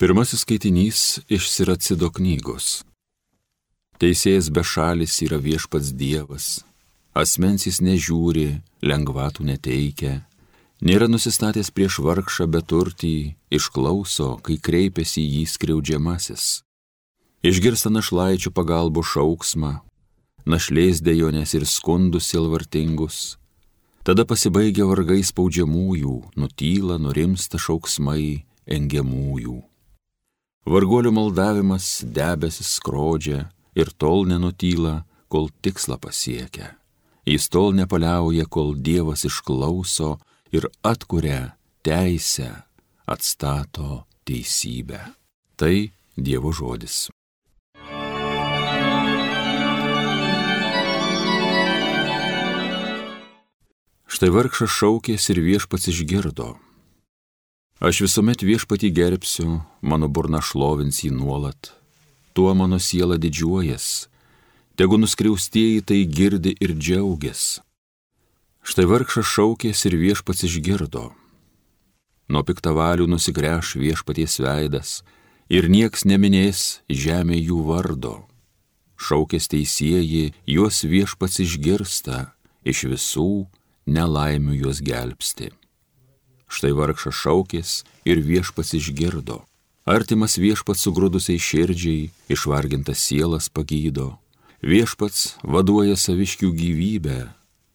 Pirmasis skaitinys iš Siracido knygos. Teisėjas bešalis yra viešpats Dievas, asmens jis nežiūri, lengvatų neteikia, nėra nusistatęs prieš vargšą beturtį, išklauso, kai kreipiasi į jį skriaudžiamasis. Išgirsta našlaičių pagalbų šauksmą, našlės dejonės ir skundus silvartingus. Tada pasibaigia vargai spaudžiamųjų, nutyla, nurimsta šauksmai engiamųjų. Varguolių maldavimas debesis skrodžia ir tol nenutyla, kol tikslą pasiekia. Jis tol nepaliauja, kol Dievas išklauso ir atkuria teisę, atstato teisybę. Tai Dievo žodis. Štai vargšas šaukės ir viešpats išgirdo Aš visuomet viešpatį gerbsiu, mano burna šlovins jį nuolat, tuo mano siela didžiuojas, tegu nuskriaustieji tai girdi ir džiaugias. Štai vargšas šaukės ir viešpats išgirdo. Nuo piktavalių nusigręš viešpaties veidas ir nieks neminės žemė jų vardo. Šaukės teisėjai, juos viešpats išgirsta, iš visų nelaimių juos gelbsti. Štai vargšas šaukės ir viešpats išgirdo. Artimas viešpats sugrūdusiai širdžiai, išvargintas sielas pagydo. Viešpats vaduoja saviškių gyvybę,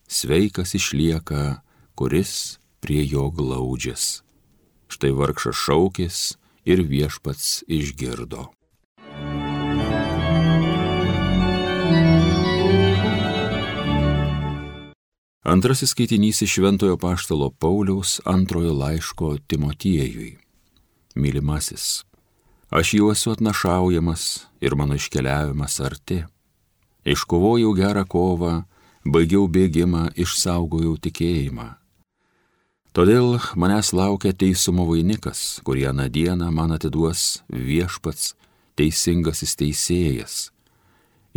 sveikas išlieka, kuris prie jo glaudžias. Štai vargšas šaukės ir viešpats išgirdo. Antrasis skaitinys iš Šventojo Paštalo Pauliaus antrojo laiško Timotiejui. Mylimasis, aš jau esu atnašaujamas ir mano iškeliavimas arti. Iškovojau gerą kovą, baigiau bėgimą, išsaugojau tikėjimą. Todėl manęs laukia teisumo vainikas, kurį aną dieną man atiduos viešpats, teisingasis teisėjas.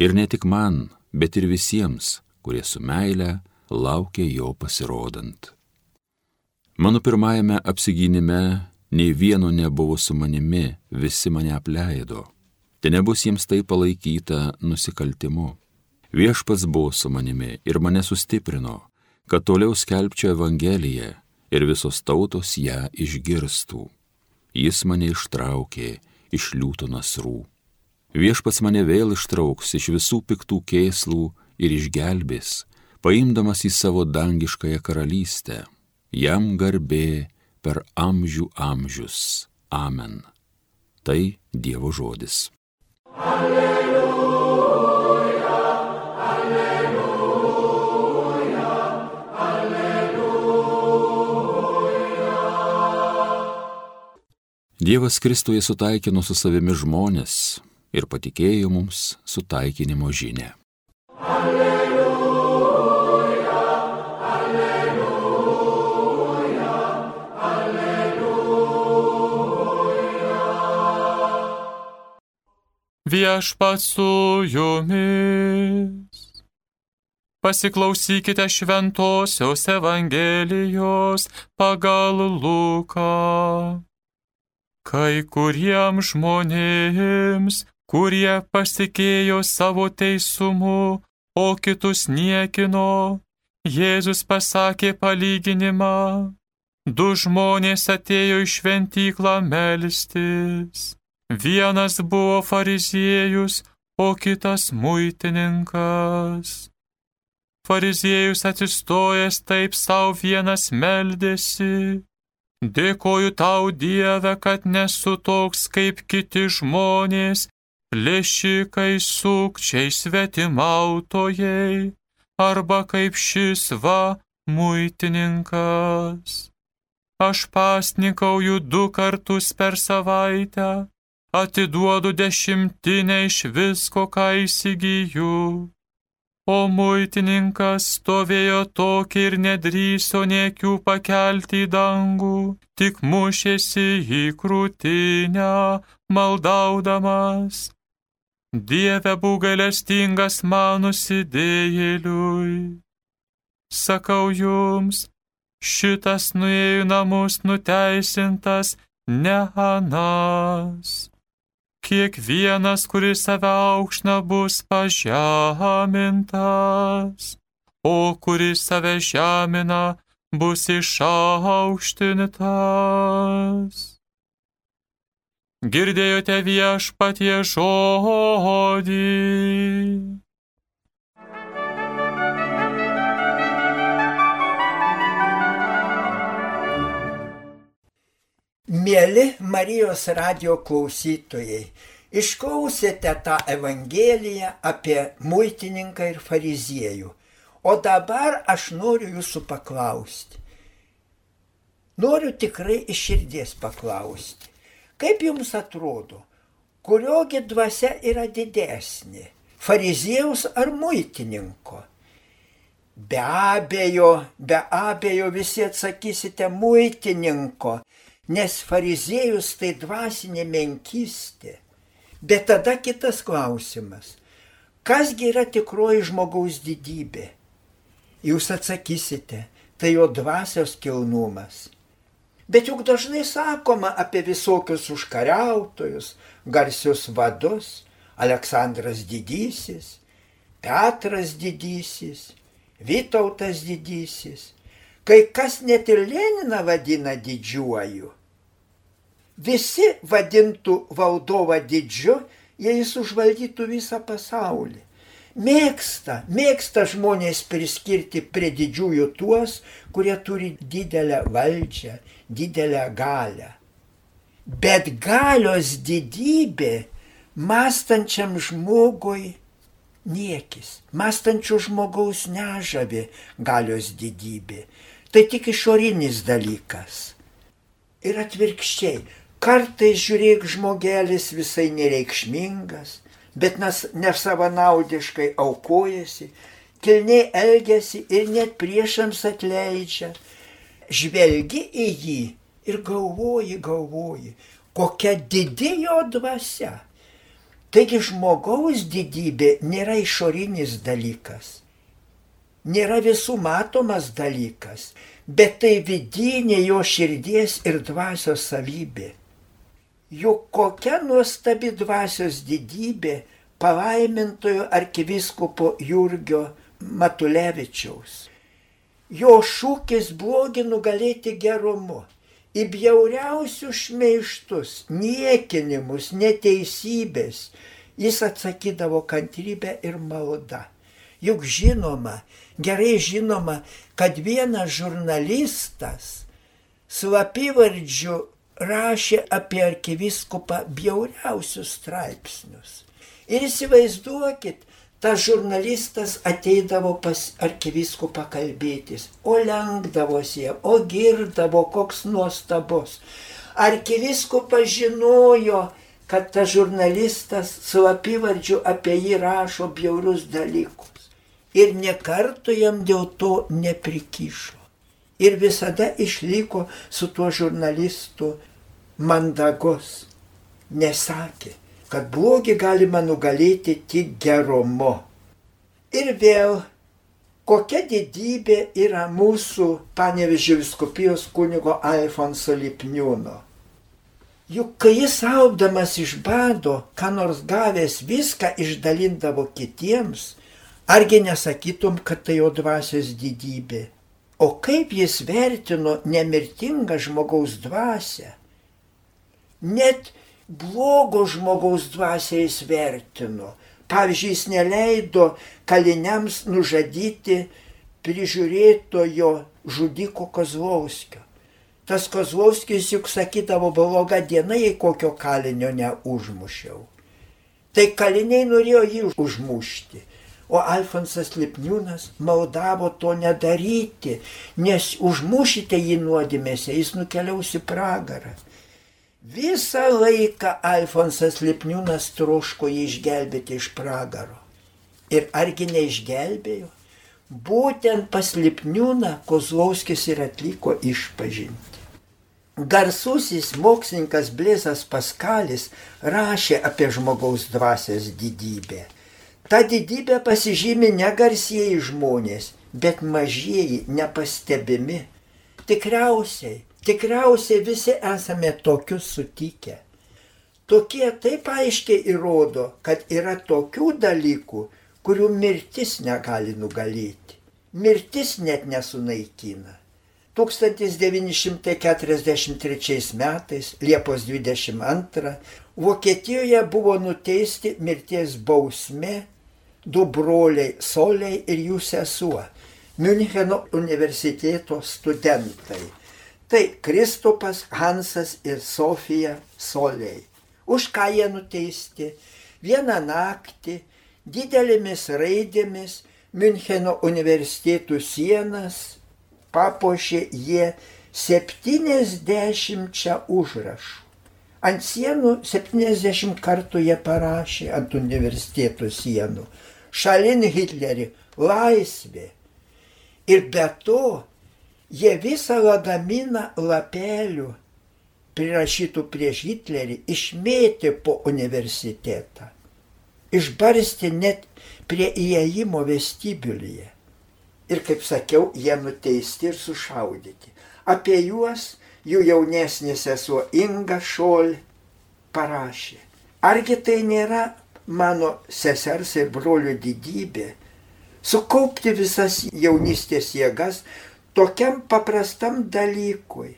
Ir ne tik man, bet ir visiems, kurie su meile laukia jo pasirodant. Mano pirmajame apsigynime nei vieno nebuvo su manimi, visi mane apleido. Tai nebus jiems tai palaikyta nusikaltimu. Viešpats buvo su manimi ir mane sustiprino, kad toliau skelbčiau Evangeliją ir visos tautos ją išgirstų. Jis mane ištraukė iš liūto nasrų. Viešpats mane vėl ištrauks iš visų piktų kėslų ir išgelbės, paimdamas į savo dangiškąją karalystę. Jam garbė per amžių amžius. Amen. Tai Dievo žodis. Alleluja, alleluja, alleluja. Dievas Kristuje sutaikino su savimi žmonės ir patikėjo mums sutaikinimo žinę. Alleluja. Viešpat su jumis. Pasiklausykite šventosios Evangelijos pagal Luką. Kai kuriems žmonėms, kurie pasikėjo savo teisumu, o kitus niekino, Jėzus pasakė palyginimą. Du žmonės atėjo į šventyklą melstis. Vienas buvo fariziejus, o kitas muitininkas. Fariziejus atsistojęs taip savo vienas meldėsi. Dėkoju tau Dieve, kad nesu toks kaip kiti žmonės, plėšikai, sukčiai, svetimautojai, arba kaip šis va muitininkas. Aš pasnikauju du kartus per savaitę atiduodu dešimtinę iš visko, ką įsigiju. O muitininkas stovėjo tokį ir nedryso niekių pakelti į dangų, tik mušėsi į krūtinę, maldaudamas. Dieve būgalestingas man nusidėjėliui. Sakau jums, šitas nuėjo namus nuteisintas ne anas. Kiekvienas, kuris save aukšna, bus pažemintas, o kuris save žemina, bus išaukštintas. Girdėjote viešpatie žodį. Mėly Marijos radio klausytojai, išklausėte tą Evangeliją apie muitininką ir fariziejų. O dabar aš noriu jūsų paklausti. Noriu tikrai iš širdies paklausti. Kaip jums atrodo, kuriogi dvasia yra didesnė - fariziejaus ar muitininko? Be abejo, be abejo visi atsakysite muitininko, nes fariziejus tai dvasinė menkystė. Bet tada kitas klausimas. Kasgi yra tikroji žmogaus didybė? Jūs atsakysite, tai jo dvasios kilnumas. Bet juk dažnai sakoma apie visokius užkariautojus, garsius vadus, Aleksandras Didysis, Petras Didysis, Vytautas Didysis, kai kas net ir Leniną vadina didžiuoju. Visi vadintų valdovą didžiu, jei jis užvaldytų visą pasaulį. Mėgsta, mėgsta žmonės priskirti prie didžiųjų tuos, kurie turi didelę valdžią, didelę galę. Bet galios didybė mąstančiam žmogui niekis, mąstančio žmogaus nežavi galios didybė. Tai tik išorinis dalykas. Ir atvirkščiai, Kartais žiūrėk žmogelis visai nereikšmingas, bet nes nesavanaudiškai aukojasi, kilniai elgesi ir net priešams atleidžia. Žvelgi į jį ir galvoji, galvoji, kokia didi jo dvasia. Taigi žmogaus didybė nėra išorinis dalykas, nėra visų matomas dalykas, bet tai vidinė jo širdies ir dvasios savybė. Juk kokia nuostabi dvasios didybė palaimintojo arkiviskopo Jurgio Matulevičiaus. Jo šūkis blogi nugalėti gerumu. Į bjauriausius šmeištus, niekinimus, neteisybės jis atsakydavo kantrybę ir maldą. Juk žinoma, gerai žinoma, kad vienas žurnalistas slapyvardžiu rašė apie arkiviskupą bjauriausius straipsnius. Ir įsivaizduokit, tas žurnalistas ateidavo pas arkiviskupą kalbėtis, o lenkdavosi, o girdavo, koks nuostabus. Arkiviskupas žinojo, kad tas žurnalistas slapyvardžiu apie jį rašo bjaurius dalykus. Ir nekartų jam dėl to neprikišo. Ir visada išliko su tuo žurnalistu mandagus, nesakė, kad blogį galima nugalėti tik gerumu. Ir vėl, kokia didybė yra mūsų panevežė viskupijos kunigo Alfonso Lipniūno. Juk kai jis augdamas iš bado, ką nors gavęs viską išdalindavo kitiems, argi nesakytum, kad tai jo dvasios didybė. O kaip jis vertino nemirtingą žmogaus dvasę, net blogo žmogaus dvasią jis vertino. Pavyzdžiui, jis neleido kaliniams nužudyti prižiūrėtojo žudiko Kozlovskio. Tas Kozlovskis juk sakydavo, bloga diena, jei kokio kalinio neužmušiau. Tai kaliniai norėjo jį užmušti. O Alfonsas Lipniūnas maldavo to nedaryti, nes užmušite jį nuodėmėse, jis nukeliaus į pragarą. Visą laiką Alfonsas Lipniūnas troško jį išgelbėti iš pragaro. Ir argi neišgelbėjo? Būtent pas Lipniūną Kozlovskis ir atliko išpažinti. Garsusis mokslininkas Blėzas Paskalis rašė apie žmogaus dvasės didybę. Ta didybė pasižymi ne garsieji žmonės, bet mažieji, nepastebimi. Tikriausiai Tikriausiai visi esame tokius sutikę. Tokie taip aiškiai įrodo, kad yra tokių dalykų, kurių mirtis negali nugalėti. Mirtis net nesunaikina. 1943 metais, Liepos 22, Vokietijoje buvo nuteisti mirties bausmė du broliai Soliai ir jų sesuo, Müncheno universiteto studentai. Tai Kristupas, Hansas ir Sofija Soliai. Už ką jie nuteisti? Vieną naktį didelėmis raidėmis Müncheno universitetų sienas papuošė jie 70 užrašų. Ant sienų 70 kartų jie parašė ant universitetų sienų. Šalin Hitlerį, laisvė. Ir be to jie visą lagaminą lapelių prirašytų prieš Hitlerį išmėtė po universitetą. Išbarstė net prie įėjimo vestibiulyje. Ir kaip sakiau, jie nuteisti ir sušaudyti. Apie juos jų jaunesnė sesuo Inga Šol parašė. Argi tai nėra mano sesers ir brolių didybė? Sukaupti visas jaunystės jėgas tokiam paprastam dalykui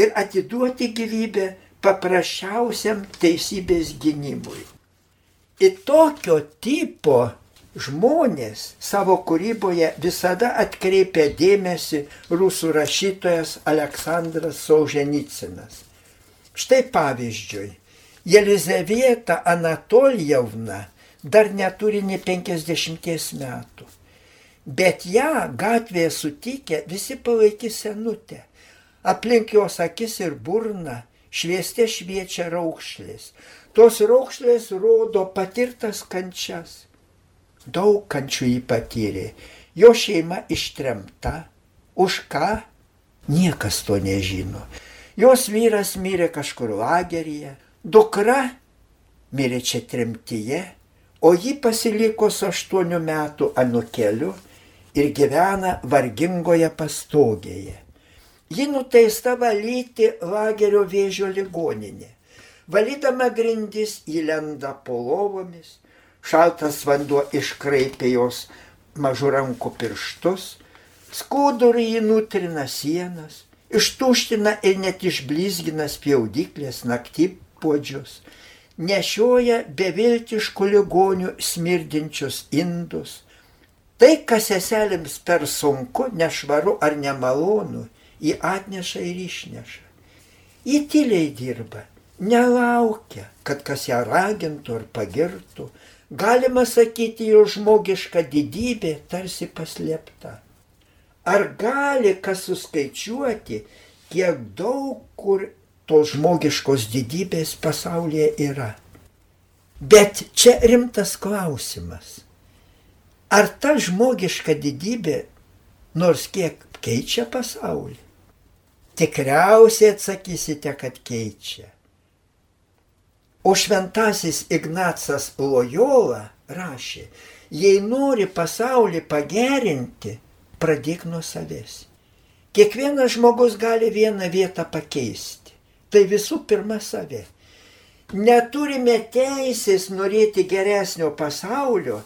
ir atiduoti gyvybę paprasčiausiam teisybės gynimui. Į tokio tipo žmonės savo kūryboje visada atkreipia dėmesį rusų rašytojas Aleksandras Sauženicinas. Štai pavyzdžiui, Jelizavieta Anatolijevna dar neturi ne 50 metų, bet ją gatvėje sutikę visi palaikė senutę. Aplink jos akis ir burna švieste šviečia raukšlės. Tos raukšlės rodo patirtas kančias daug kančių jį patyrė. Jo šeima ištremta. Už ką? Niekas to nežino. Jos vyras mirė kažkur lageryje, dukra mirė čia tremtyje, o ji pasiliko su aštuonių metų anukeliu ir gyvena vargingoje pastogėje. Ji nuteista valyti lagerio vėžio ligoninė. Valydama grindis įlenda po lovomis, šaltas vanduo iškraipė jos mažų rankų pirštus, skudurį jį nutrina sienas, ištuština ir net išblizgina spjaudiklės naktį podžius, nešioja beviltiškų ligonių smirdinčius indus. Tai, kas seselėms per sunku, nešvaru ar nemalonu, jį atneša ir išneša. Į tyliai dirba, nelaukia, kad kas ją ragintų ar pagirtų, galima sakyti, jo žmogiška didybė tarsi paslėpta. Ar gali kas suskaičiuoti, kiek daug kur tos žmogiškos didybės pasaulyje yra? Bet čia rimtas klausimas. Ar ta žmogiška didybė nors kiek keičia pasaulį? Tikriausiai atsakysite, kad keičia. O šventasis Ignacas Lojola rašė, jei nori pasaulį pagerinti, pradėk nuo savęs. Kiekvienas žmogus gali vieną vietą pakeisti. Tai visų pirma save. Neturime teisės norėti geresnio pasaulio,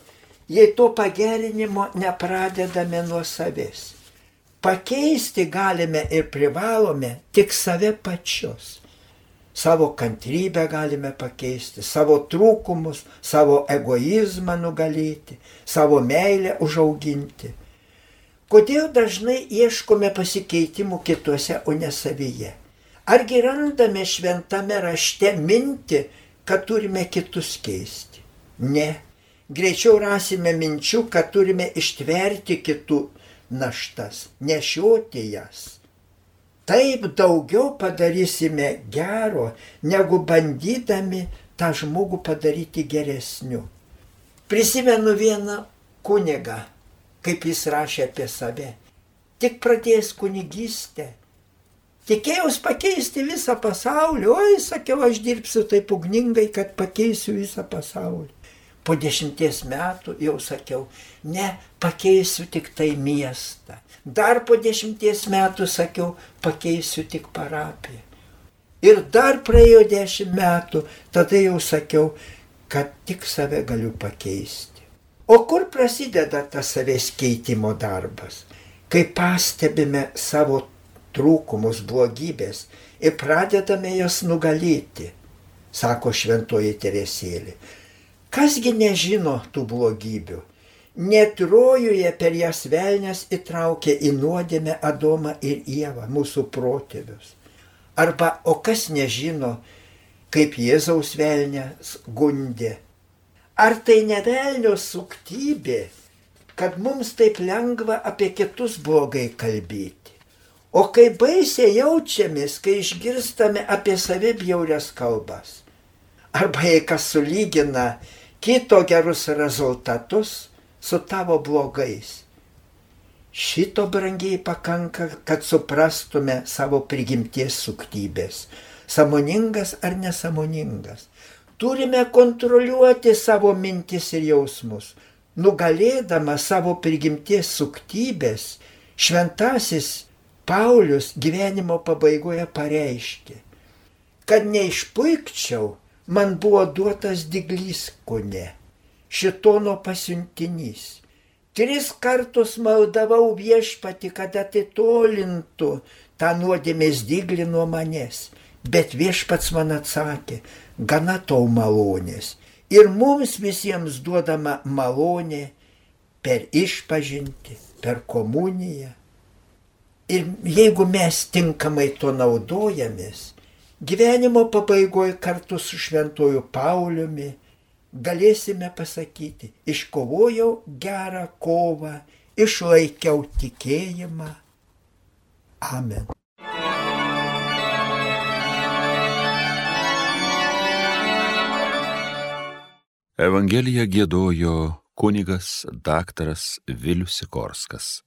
jei to pagerinimo nepradedame nuo savęs. Pakeisti galime ir privalome tik save pačius savo kantrybę galime pakeisti, savo trūkumus, savo egoizmą nugalėti, savo meilę užauginti. Kodėl dažnai ieškome pasikeitimų kituose, o ne savyje? Argi randame šventame rašte minti, kad turime kitus keisti? Ne. Greičiau rasime minčių, kad turime ištverti kitų naštas, nešioti jas taip daugiau padarysime gero, negu bandydami tą žmogų padaryti geresniu. Prisimenu vieną kunigą, kaip jis rašė apie save. Tik pradėjęs kunigystę. Tikėjus pakeisti visą pasaulį. Oi, sakiau, aš dirbsiu taip ugningai, kad pakeisiu visą pasaulį. Po dešimties metų jau sakiau, ne, pakeisiu tik tai miestą. Dar po dešimties metų sakiau, pakeisiu tik parapiją. Ir dar praėjo dešimt metų, tada jau sakiau, kad tik save galiu pakeisti. O kur prasideda tas savęs keitimo darbas? Kai pastebime savo trūkumus, blogybės ir pradedame jas nugalėti, sako šventoji Teresėlė. Kasgi nežino tų blogybių? Netrojuje per jas velnės įtraukė į nuodėmę Adomą ir Ievą, mūsų protėvius. Arba, o kas nežino, kaip Jėzaus velnės gundė. Ar tai ne velnio suktybė, kad mums taip lengva apie kitus blogai kalbėti? O kaip baisiai jaučiamės, kai išgirstame apie save bjaurias kalbas. Arba jei kas sulygina kito gerus rezultatus su tavo blogais. Šito brangiai pakanka, kad suprastume savo prigimties suktybės, samoningas ar nesamoningas. Turime kontroliuoti savo mintis ir jausmus. Nugalėdama savo prigimties suktybės, šventasis Paulius gyvenimo pabaigoje pareiškė, kad neišpuikčiau, man buvo duotas diglys kone, šitono pasiuntinys. Tris kartus maldavau viešpati, kad atitolintų tą nuodėmės diglį nuo manęs, bet viešpats man atsakė, gana tau malonės. Ir mums visiems duodama malonė per išpažinti, per komuniją, Ir jeigu mes tinkamai to naudojamės, gyvenimo pabaigoje kartu su šventuoju Pauliumi galėsime pasakyti, iškovojau gerą kovą, išlaikiau tikėjimą. Amen. Evangeliją gėdojo kunigas daktaras Vilius Sikorskas.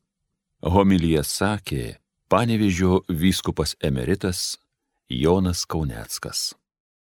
Homilyje sakė panevižio vyskupas emeritas Jonas Kauneckas.